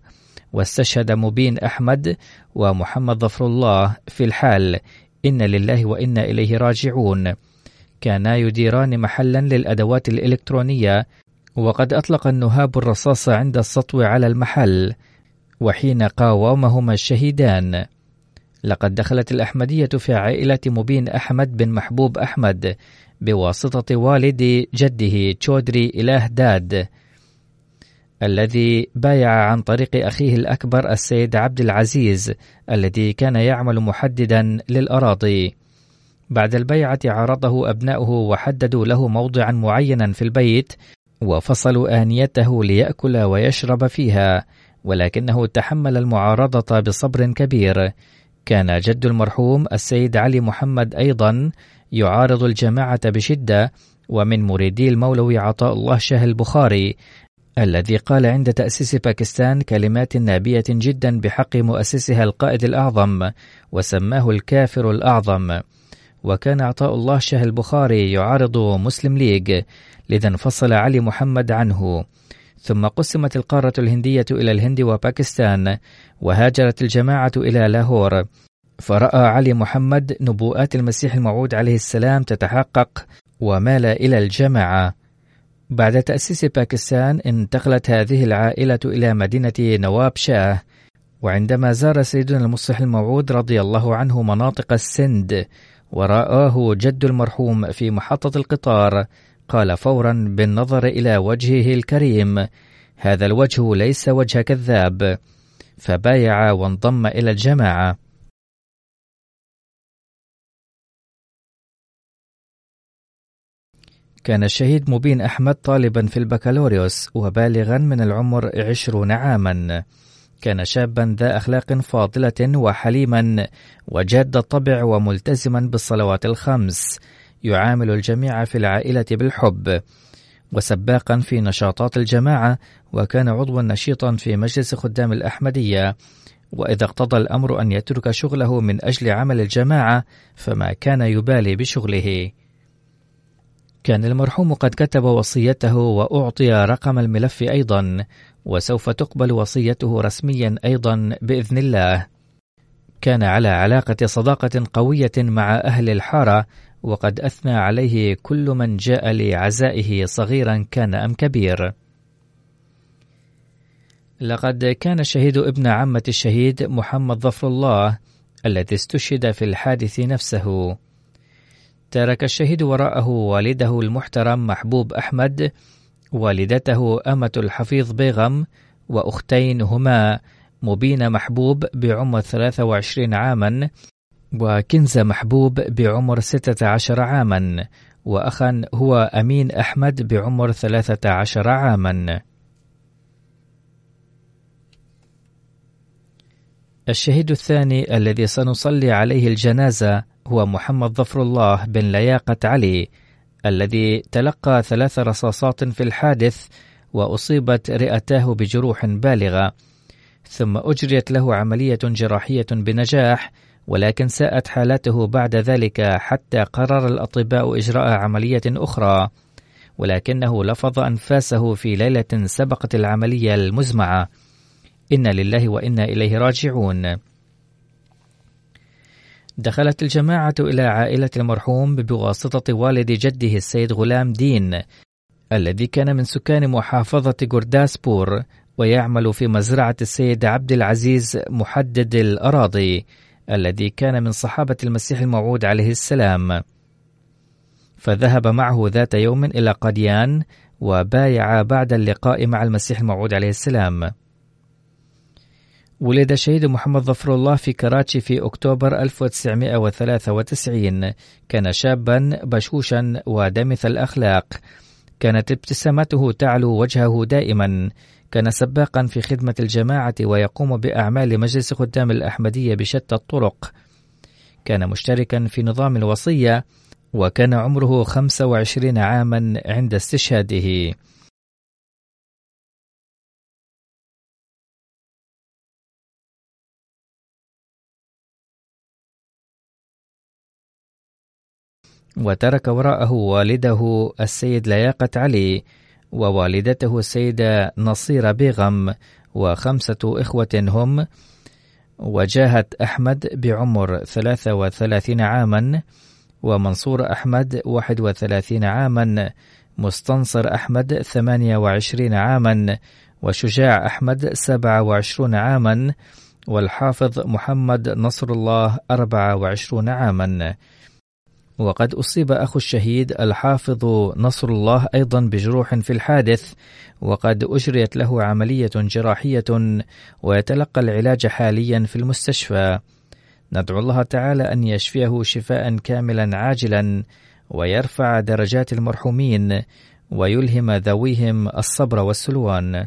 واستشهد مبين أحمد ومحمد ظفر الله في الحال. إن لله وإنا إليه راجعون. كانا يديران محلا للأدوات الإلكترونية وقد أطلق النهاب الرصاص عند السطو على المحل وحين قاومهما الشهيدان. لقد دخلت الأحمدية في عائلة مبين أحمد بن محبوب أحمد بواسطة والد جده تشودري إله داد الذي بايع عن طريق أخيه الأكبر السيد عبد العزيز الذي كان يعمل محددا للأراضي. بعد البيعة عارضه أبناؤه وحددوا له موضعا معينا في البيت وفصلوا آنيته ليأكل ويشرب فيها ولكنه تحمل المعارضة بصبر كبير. كان جد المرحوم السيد علي محمد أيضا يعارض الجماعة بشدة ومن مريدي المولوي عطاء الله شاه البخاري الذي قال عند تأسيس باكستان كلمات نابية جدا بحق مؤسسها القائد الأعظم وسماه الكافر الأعظم. وكان عطاء الله شاه البخاري يعارض مسلم ليج لذا انفصل علي محمد عنه. ثم قسمت القارة الهندية إلى الهند وباكستان وهاجرت الجماعة إلى لاهور. فرأى علي محمد نبوءات المسيح الموعود عليه السلام تتحقق ومال إلى الجماعة. بعد تأسيس باكستان انتقلت هذه العائلة إلى مدينة نواب شاه وعندما زار سيدنا المصلح الموعود رضي الله عنه مناطق السند. ورآه جد المرحوم في محطة القطار قال فورا بالنظر إلى وجهه الكريم هذا الوجه ليس وجه كذاب. فبايع وانضم إلى الجماعة. كان الشهيد مبين أحمد طالبا في البكالوريوس وبالغا من العمر عشرون عاما. كان شابا ذا أخلاق فاضلة وحليما وجاد الطبع وملتزما بالصلوات الخمس. يعامل الجميع في العائلة بالحب. وسباقا في نشاطات الجماعة وكان عضوا نشيطا في مجلس خدام الأحمدية. وإذا اقتضى الأمر أن يترك شغله من أجل عمل الجماعة فما كان يبالي بشغله. كان المرحوم قد كتب وصيته وأعطي رقم الملف أيضا وسوف تقبل وصيته رسميا أيضا بإذن الله. كان على علاقة صداقة قوية مع أهل الحارة وقد أثنى عليه كل من جاء لعزائه صغيرا كان أم كبير. لقد كان الشهيد ابن عمة الشهيد محمد ظفر الله الذي استشهد في الحادث نفسه. ترك الشهيد وراءه والده المحترم محبوب أحمد والدته أمة الحفيظ بيغم وأختين هما مبين محبوب بعمر 23 عاما وكنز محبوب بعمر 16 عاما وأخا هو أمين أحمد بعمر 13 عاما. الشهيد الثاني الذي سنصلي عليه الجنازة هو محمد ظفر الله بن لياقة علي الذي تلقى ثلاث رصاصات في الحادث وأصيبت رئتاه بجروح بالغة ثم أجريت له عملية جراحية بنجاح ولكن ساءت حالته بعد ذلك حتى قرر الأطباء إجراء عملية أخرى ولكنه لفظ أنفاسه في ليلة سبقت العملية المزمعة. إنا لله وإنا إليه راجعون. دخلت الجماعة إلى عائلة المرحوم بواسطة والد جده السيد غلام دين الذي كان من سكان محافظة جرداسبور ويعمل في مزرعة السيد عبد العزيز محدد الأراضي الذي كان من صحابة المسيح الموعود عليه السلام. فذهب معه ذات يوم إلى قديان وبايع بعد اللقاء مع المسيح الموعود عليه السلام. ولد الشهيد محمد ظفر الله في كراتشي في أكتوبر 1993 كان شابا بشوشا ودمث الأخلاق. كانت ابتسامته تعلو وجهه دائما. كان سباقا في خدمة الجماعة ويقوم بأعمال مجلس خدام الأحمدية بشتى الطرق. كان مشتركا في نظام الوصية وكان عمره 25 عاما عند استشهاده. وترك وراءه والده السيد لياقة علي ووالدته السيدة نصيرة بيغم وخمسة إخوة هم وجاهت أحمد بعمر 33 عاما ومنصور أحمد 31 عاما مستنصر أحمد 28 عاما وشجاع أحمد 27 عاما والحافظ محمد نصر الله 24 عاما. وقد أصيب أخو الشهيد الحافظ نصر الله أيضا بجروح في الحادث وقد أجريت له عملية جراحية ويتلقى العلاج حاليا في المستشفى. ندعو الله تعالى أن يشفيه شفاء كاملا عاجلا ويرفع درجات المرحومين ويلهم ذويهم الصبر والسلوان.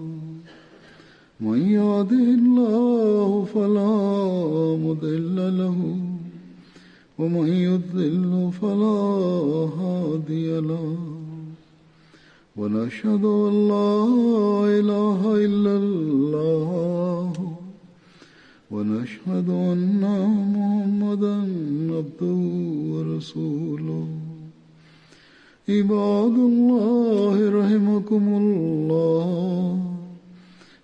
من يهده الله فلا مضل له ومن يضلل فلا هادي له. ونشهد أن لا إله إلا الله ونشهد أن محمدا عبده ورسوله. عباد الله رحمكم الله.